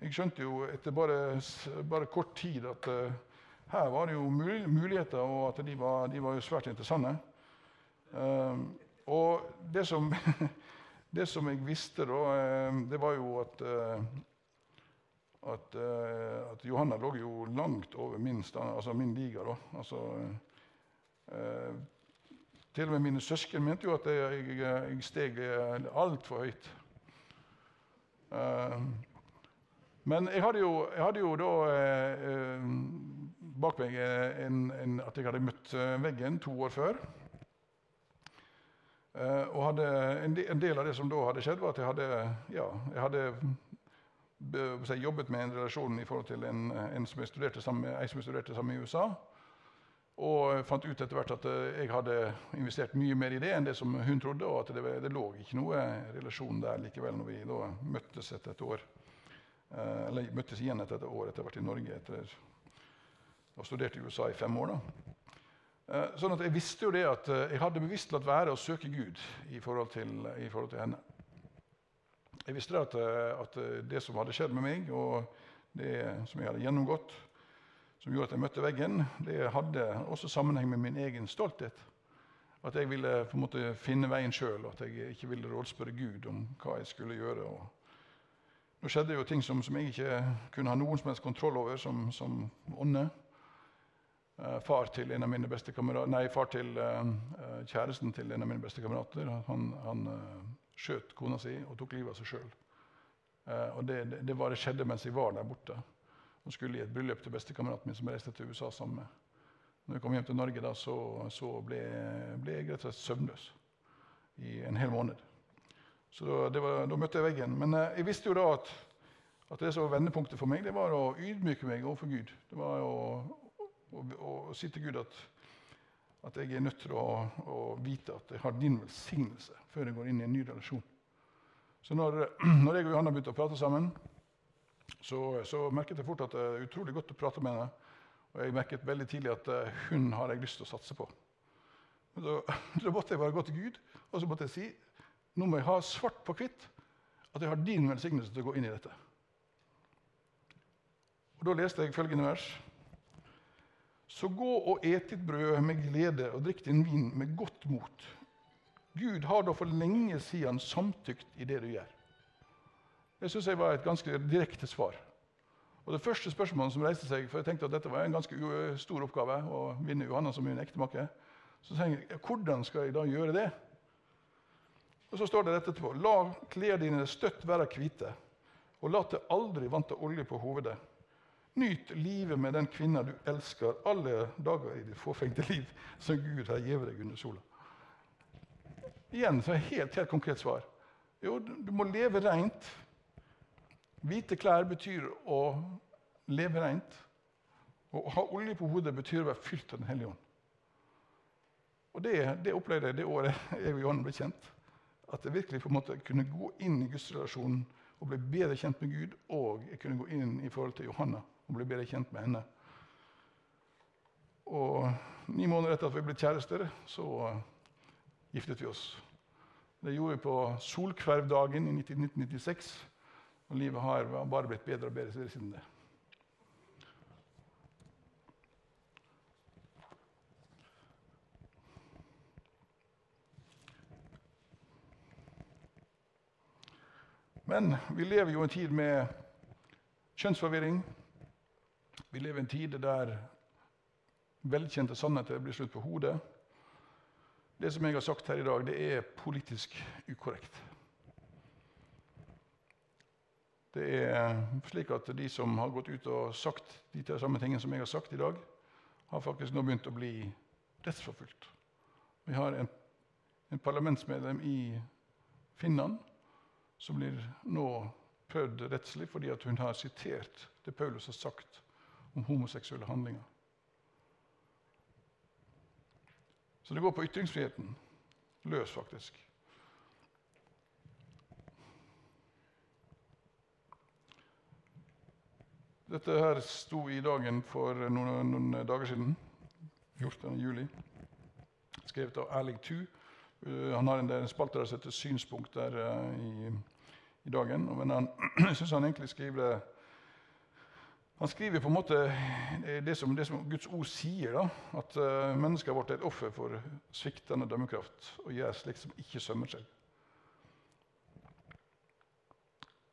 Jeg skjønte jo etter bare, bare kort tid at uh, her var det jo muligheter, og at de var, de var jo svært interessante. Um, og det som, det som, jeg visste, da, uh, det var jo at, uh, at, Johanna lå jo langt over min, stand, altså min liga. Altså, uh, til og med mine søsken mente jo at jeg, jeg, jeg steg altfor høyt. Uh, men jeg hadde jo, jeg hadde jo da bak meg en, en, at jeg hadde møtt veggen to år før. og hadde, en, del, av det som da hadde skjedd, var at jeg hadde, ja, jeg hadde jobbet med en relasjon i forhold til en, en som jeg studerte sammen med, som jeg studerte sammen i USA. Og fant ut etter hvert at eh, jeg hadde investert mye mer i det enn det som hun trodde. Og at det, det lå ikke noe relasjon der likevel når vi da møttes etter et år. Eh, eller møttes igjen etter et år etter hvert i Norge. etter og studerte i USA i fem år. da. Eh, sånn at Jeg visste jo det at jeg hadde bevisst latt være å søke Gud i forhold til, i forhold til henne. Jeg visste at, eh, at, eh, det som hadde skjedd med meg, og det som jeg hadde gjennomgått, som gjorde at jeg møtte veggen, det hadde også sammenheng med min egen stolthet. At jeg ville på en måte finne veien sjøl, at jeg ikke ville rådspørre Gud om hva jeg skulle gjøre. Og nå skjedde jo ting som, som, jeg ikke kunne ha noen som helst kontroll over, som, som ånde. Uh, far til en av mine beste kamerater, nei, far til kjæresten til en av mine beste kamerater. Han, han skjøt kona si og tok livet av seg sjøl. Eh, det, det, det, var det skjedde mens jeg var der borte. Hun skulle i et bryllup til bestekameraten min som jeg reiste til USA sammen med. Når jeg kom hjem til Norge, da, så, så ble, ble, jeg rett og slett søvnløs i en hel måned. Så var, Da møtte jeg veggen. Men eh, jeg visste jo da at, at det som var vendepunktet for meg, det var å ydmyke meg overfor Gud. Det var å, å, å, å si til Gud at at jeg er nødt til å, å, vite at jeg har din velsignelse før jeg går inn i en ny relasjon. Så når, når jeg og Johanna begynte å prate sammen, så, så, merket jeg fort at det er utrolig godt å prate med henne. Og jeg merket veldig tidlig at uh, hun har jeg lyst til å satse på. Så, så måtte jeg bare gå til Gud og så måtte jeg si nå må jeg ha svart på hvitt at jeg har din velsignelse til å gå inn i dette. Og Da leste jeg følgende vers. Så gå og et ditt brød med glede og drikk din vin med godt mot. Gud har da for lenge siden samtykt i det du gjør. Det synes jeg var et ganske direkte svar. Og Det første spørsmålet som reiste seg, for jeg tenkte at dette var en ganske stor oppgave, å vinne Johanna som min ektemake, så tenkte jeg hvordan skal jeg da gjøre det? Og Så står det dette etterpå. La klærne dine støtt være hvite, og la det aldri vante olje på hovedet. Nyt livet med den kvinna du elsker, alle dager i ditt forfengte liv, som Gud har gitt deg under sola. Igjen så er helt, helt konkret svar. Jo, du må leve rent. Hvite klær betyr å leve rent. Å ha olje på hodet betyr å være fylt av Den hellige ånd. Og Det, det opplevde jeg det året jeg og Johan ble kjent. At jeg virkelig på en måte kunne gå inn i gudsrelasjonen og bli bedre kjent med Gud. Og jeg kunne gå inn i forhold til Johanna og bli bedre kjent med henne. Og Ni måneder etter at vi ble kjærester, så giftet vi oss. Det gjorde vi på solkvervdagen i 1996. Og livet har bare blitt bedre og bedre siden det. Men vi lever jo en tid med kjønnsforvirring. Vi lever i en tid der velkjente sannheter blir slutt på hodet. Det som jeg har sagt her i dag, det er politisk ukorrekt. Det er slik at De som har gått ut og sagt de samme tingene som jeg har sagt i dag, har faktisk nå begynt å bli rettsforfulgt. Vi har en, en parlamentsmedlem i Finland som blir nå prøvd rettslig fordi hun har sitert det Paulus har sagt om homoseksuelle handlinger. Så det går på ytringsfriheten løs, faktisk. Dette her sto i dagen for noen, noen dager siden. 14. juli. Skrevet av Erling Thu. Eh, han har en spalte som heter 'Synspunkt' der uh, i, i, dagen. Men han syns han egentlig skriver han skriver på en måte det som, det som Guds ord sier. da, At uh, mennesket vårt er et offer for sviktende dømmekraft og gjør slikt som ikke sømmer seg.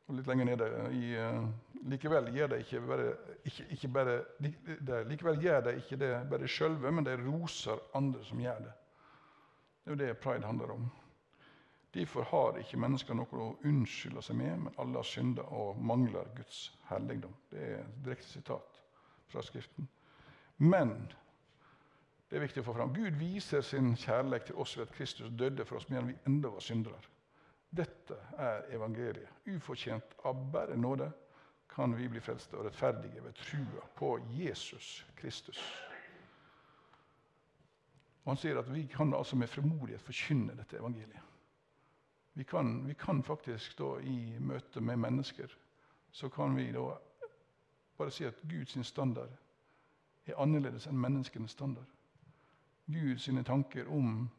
Og litt lenger nede i uh, Likevel gjør de ikke bare, ikke, ikke bare de, Likevel gjør de ikke det bare sjølve, men de roser andre som gjør det. Det er jo det pride handler om. Derfor har ikke mennesker noe å unnskylde seg med, men alle har synda og mangler Guds helligdom. Det er et direkte sitat fra Skriften. Men det er viktig å få fram. Gud viser sin kjærlighet til oss ved at Kristus døde for oss mens vi enda var syndere. Dette er evangeliet. Ufortjent av bare nåde kan vi bli frelste og rettferdige ved trua på Jesus Kristus. Og Han sier at vi kan altså med fremodighet forkynne dette evangeliet. Vi kan, vi kan faktisk da i møte med mennesker så kan vi da bare si at Guds standard er annerledes enn menneskenes standard. Guds tanker om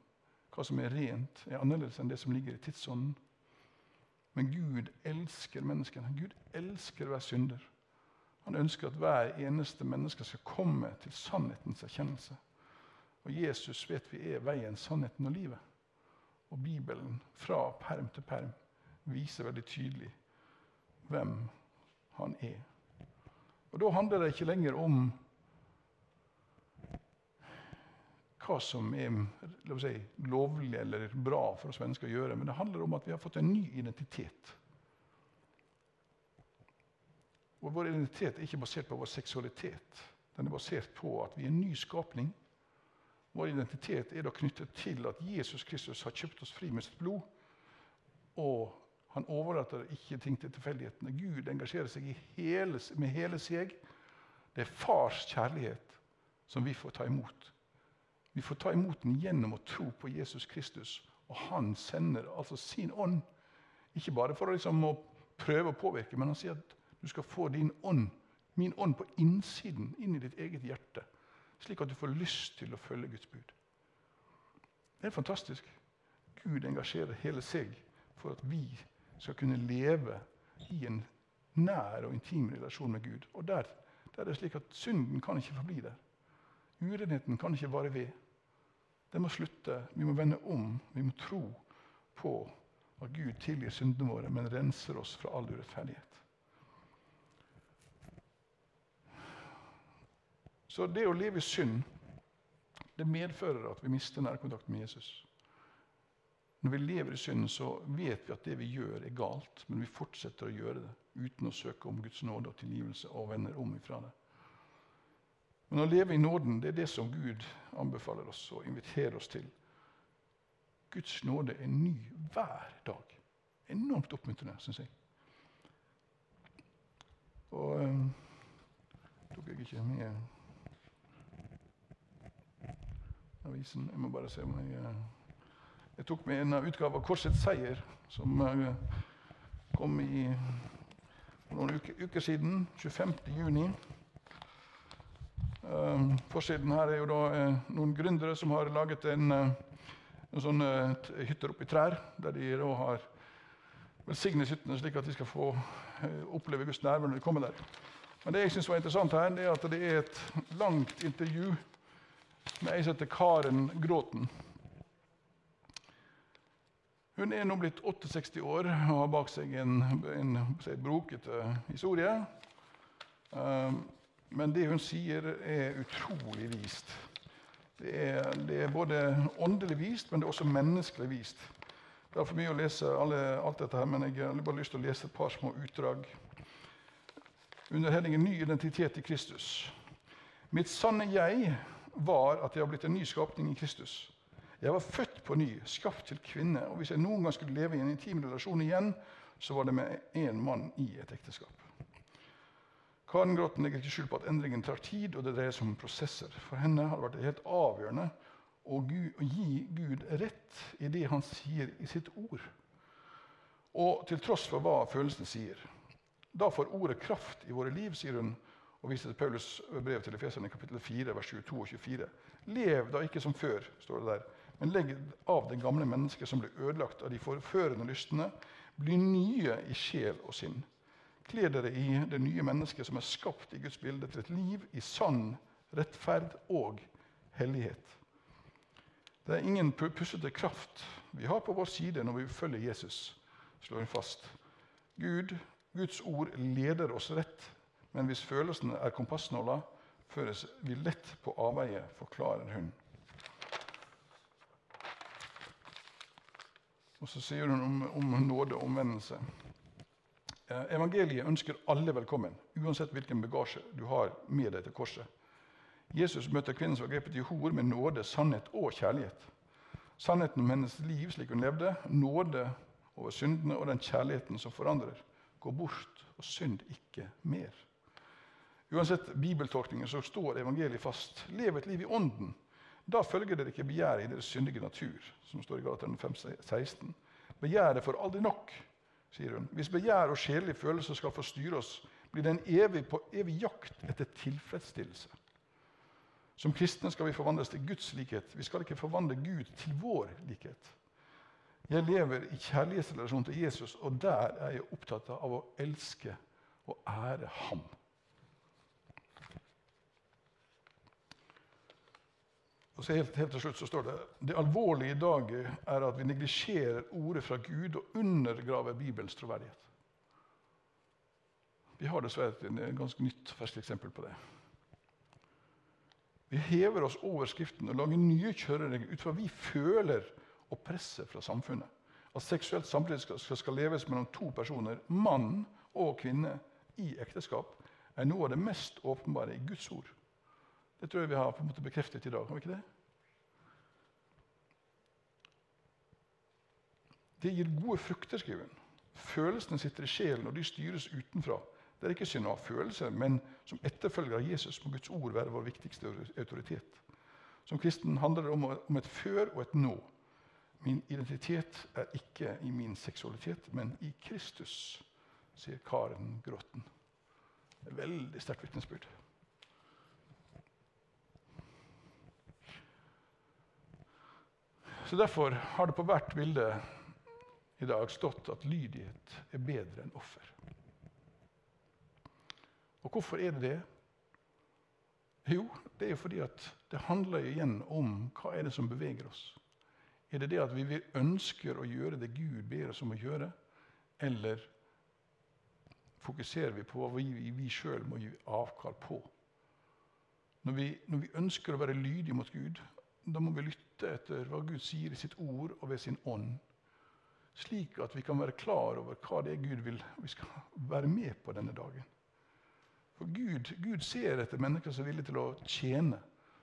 hva som er rent, er annerledes enn det som ligger i tidsånden. Men Gud elsker menneskene. Gud elsker hver synder. Han ønsker at hver eneste menneske skal komme til sannhetens erkjennelse. Og Jesus vet vi er veien, sannheten og livet. Og Bibelen fra perm til perm viser veldig tydelig hvem han er. Og Da handler det ikke lenger om hva som er si, lovlig eller bra for oss mennesker å gjøre, men det handler om at vi har fått en ny identitet. Og Vår identitet er ikke basert på vår seksualitet. Den er basert på at vi er en ny skapning. Vår identitet er da knyttet til at Jesus Kristus har kjøpt oss fri med sitt blod. Og han overlater ikke ting til tilfeldighetene. Gud engasjerer seg hele, med hele seg. Det er fars kjærlighet som vi får ta imot. Vi får ta imot den gjennom å tro på Jesus Kristus. Og han sender altså sin ånd. Ikke bare for å, liksom, prøve å påvirke, men han sier at du skal få din ånd, min ånd på innsiden, inn i ditt eget hjerte slik at du får lyst til å følge Guds bud. Det er fantastisk. Gud engasjerer hele seg for at vi skal kunne leve i en nær og intim relasjon med Gud. Og der, der er det slik at synden kan ikke forbli der. Urenheten kan ikke vare ved. Den må slutte. Vi må vende om. Vi må tro på at Gud tilgir syndene våre, men renser oss fra all urettferdighet. Så det å leve i synd det medfører at vi mister nærkontakt med Jesus. Når vi lever i synd, så vet vi at det vi gjør, er galt, men vi fortsetter å gjøre det uten å søke om Guds nåde og tilgivelse og vender om ifra det. Men å leve i nåden det er det som Gud anbefaler oss og inviterer oss til. Guds nåde er ny hver dag. Enormt oppmuntrende, syns jeg. Og um, tok jeg ikke med avisen. Jeg må bare se om jeg øh, Jeg tok med en utgave av Korsets seier, som øh, kom i noen uker, uker siden. 25. juni. Um, forsiden her er jo da eh, noen gründere som har laget en, eh, en sånne hytter oppi trær, der de da har velsignet hyttene slik at de skal få eh, oppleve Guds nærvær når de kommer der. Men det jeg synes var interessant her, det er at det er et langt intervju med ei som heter Karen Gråten. Hun er nå blitt 68 år og har bak seg en, en, en brokete historie. Um, men det hun sier, er utrolig vist. Det er, det er, både åndelig vist, men det er også menneskelig vist. Det er for mye å lese alle, alt dette, her, men jeg har bare lyst til å lese et par små utdrag. Under headingen 'Ny identitet i Kristus'. Mitt sanne jeg var at jeg har blitt en ny skapning i Kristus. Jeg var født på ny, skapt til kvinne. Og hvis jeg noen gang skulle leve i en intim relasjon igjen, så var det med én mann i et ekteskap. Karen Gråten legger ikke skjul på at endringen tar tid, og det dreier seg om prosesser. For henne har det vært helt avgjørende å gi Gud rett i det han sier i sitt ord. Og til tross for hva følelsene sier. Da får ordet kraft i våre liv, sier hun, og viser til Paulus brev til Efeserne kapittel 4, vers 22 og 24. Lev da ikke som før, står det der, men legg av det gamle mennesket som ble ødelagt av de forførende lystne. Bli nye i sjel og sinn. Kle dere i det nye mennesket som er skapt i Guds bilde, til et liv i sann rettferd og hellighet. Det er ingen pussete kraft vi har på vår side når vi følger Jesus, slår hun fast. Gud, Guds ord leder oss rett, men hvis følelsene er kompassnåla, føres vi lett på avveie, forklarer hun. Og så sier hun om, om nåde og omvendelse. Eh, evangeliet ønsker alle velkommen, uansett hvilken bagasje du har med deg til korset. Jesus møter kvinnen som var grepet i hor, med nåde, sannhet og kjærlighet. Sannheten om hennes liv slik hun levde, nåde over syndene og den kjærligheten som forandrer. Gå bort og synd ikke mer. Uansett bibeltolkningen så står evangeliet fast. Lev et liv i ånden. Da følger dere ikke begjæret i deres syndige natur, som står i Galaterne 5,16. Begjæret får aldri nok sier hun. Hvis begjær og sjelelige følelser skal få styre oss, blir det en evig, på evig jakt etter tilfredsstillelse. Som kristne skal vi forvandles til Guds likhet. Vi skal ikke forvandle Gud til vår likhet. Jeg lever i kjærlighetsrelasjon til Jesus, og der er jeg opptatt av å elske og ære Ham. Og så helt, helt, til slutt så står det det alvorlige i dag er at vi neglisjerer ordet fra Gud og undergraver Bibelens troverdighet. Vi har dessverre et ganske nytt ferskt eksempel på det. Vi hever oss over Skriften og lager nye kjøreregler ut fra vi føler og presser fra samfunnet. At seksuelt samliv skal, skal leves mellom to personer, mann og kvinne, i ekteskap, er noe av det mest åpenbare i Guds ord. Det tror jeg vi har på en måte bekreftet i dag. har vi ikke Det Det gir gode frukter, skriver hun. Følelsene sitter i sjelen, og de styres utenfra. Det er ikke synd å ha følelser, men som etterfølger av Jesus må Guds ord være vår viktigste autoritet. Som kristen handler det om, et før og et nå. Min identitet er ikke i min seksualitet, men i Kristus, sier Karen Gråten. Veldig sterkt vitnesbyrd. Så Derfor har det på hvert bilde i dag stått at lydighet er bedre enn offer. Og hvorfor er det det? Jo, det er jo fordi at det handler igjen om hva er det som beveger oss. Er det det at vi ønsker å gjøre det Gud ber oss om å gjøre, eller fokuserer vi på hva vi, vi sjøl må gi avkall på? Når vi, når vi, ønsker å være lydige mot Gud, da må vi lytte etter hva Gud sier i sitt ord og ved sin ånd. Slik at vi kan være klar over hva det er Gud vil vi skal være med på denne dagen. For Gud, Gud ser etter mennesker som er villige til å tjene,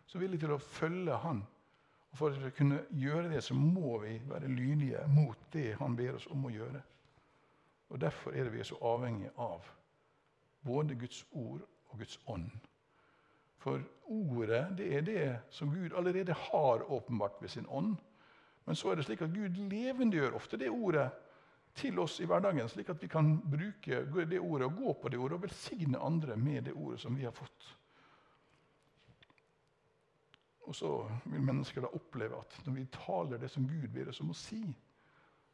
som er villige til å følge Han. Og For å kunne gjøre det, så må vi være lydige mot det Han ber oss om å gjøre. Og Derfor er det vi er så avhengige av både Guds ord og Guds ånd. For ordet det er det som Gud allerede har åpenbart ved sin ånd. Men så er det slik at Gud levendegjør ofte det ordet til oss i hverdagen, slik at vi kan bruke det ordet og gå på det ordet og velsigne andre med det ordet som vi har fått. Og så vil mennesker da oppleve at når vi taler det som Gud ber oss om å si,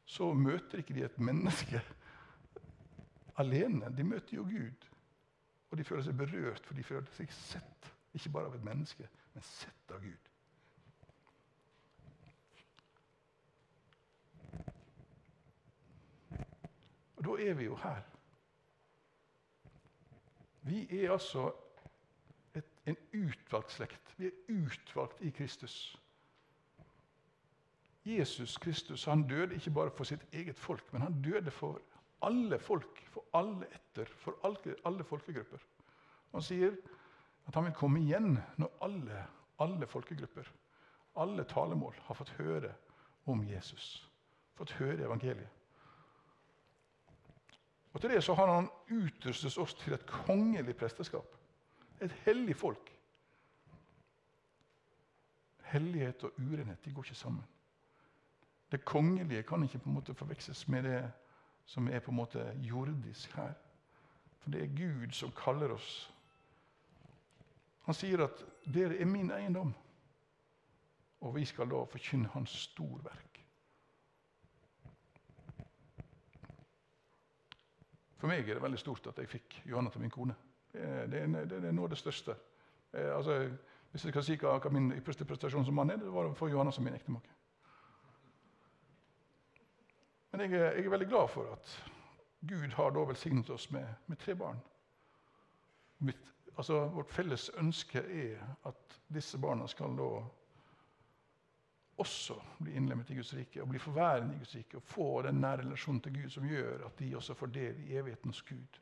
så møter ikke de et menneske alene. De møter jo Gud. Og de føler seg berørt, for de føler seg sett. Ikke bare av et menneske, men sett av Gud. Og da er vi jo her. Vi er altså et, en utvalgt slekt. Vi er utvalgt i Kristus. Jesus Kristus han døde ikke bare for sitt eget folk, men han døde for alle folk, for alle etter, for alle, alle folkegrupper. Han sier at han vil komme igjen når alle, alle folkegrupper, alle talemål, har fått høre om Jesus, fått høre evangeliet. Og til det så har han utrustet oss til et kongelig presteskap. Et hellig folk. Hellighet og urenhet de går ikke sammen. Det kongelige kan ikke på en måte forveksles med det som er på en måte jordisk her. For det er Gud som kaller oss. Han sier at 'dere er min eiendom', og vi skal da forkynne Hans storverk. For meg er det veldig stort at jeg fikk Johanna til min kone. Det er, det det noe av det største. Eh, altså, hvis jeg skal si hva min ypperste prestasjon som mann er, det var å få Johanna som min ektemake. Men jeg, jeg, er veldig glad for at Gud har da velsignet oss med, med tre barn. Mitt, altså, vårt felles ønske er at disse barna skal da også bli innlemmet i Guds rike og bli forværende i Guds rike og få den nære relasjonen til Gud som gjør at de også får del i evighetens Gud.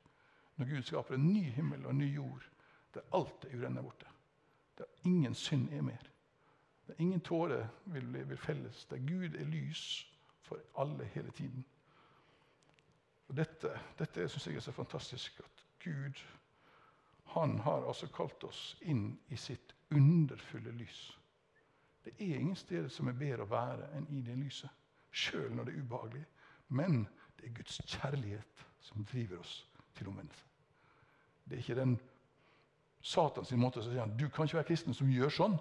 Når Gud skaper en ny himmel og en ny jord der alt er urenne borte. Der ingen synd er mer. Der ingen tåre vil, vil felles. Der Gud er lys for alle hele tiden. Og Dette, dette syns jeg er så fantastisk. At Gud han har altså kalt oss inn i sitt underfulle lys. Det er ingen steder som er bedre å være enn i det lyset, sjøl når det er ubehagelig. Men det er Guds kjærlighet som driver oss til omvendelse. Det er ikke den Satans måte å si at du kan ikke være kristen som gjør sånn,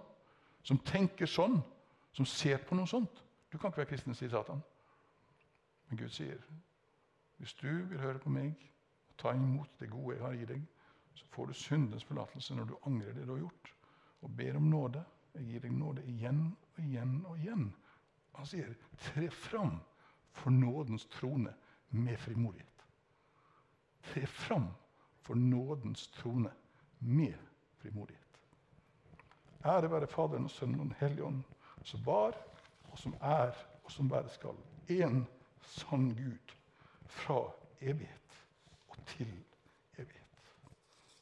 som tenker sånn, som ser på noe sånt. Du kan ikke være kristen, sier Satan. Men Gud sier hvis du vil høre på meg og ta imot det gode jeg har i deg, så får du syndens forlatelse når du angrer det du har gjort, og ber om nåde jeg gir deg nåde igjen og igjen og igjen. Han sier, tre fram for nådens trone med frimodighet. Tre fram for nådens trone med frimodighet. Ære være Faderen og Sønnen og Den hellige ånd, som var, og som er, og som være skal. En sann Gud fra evighet og til evighet.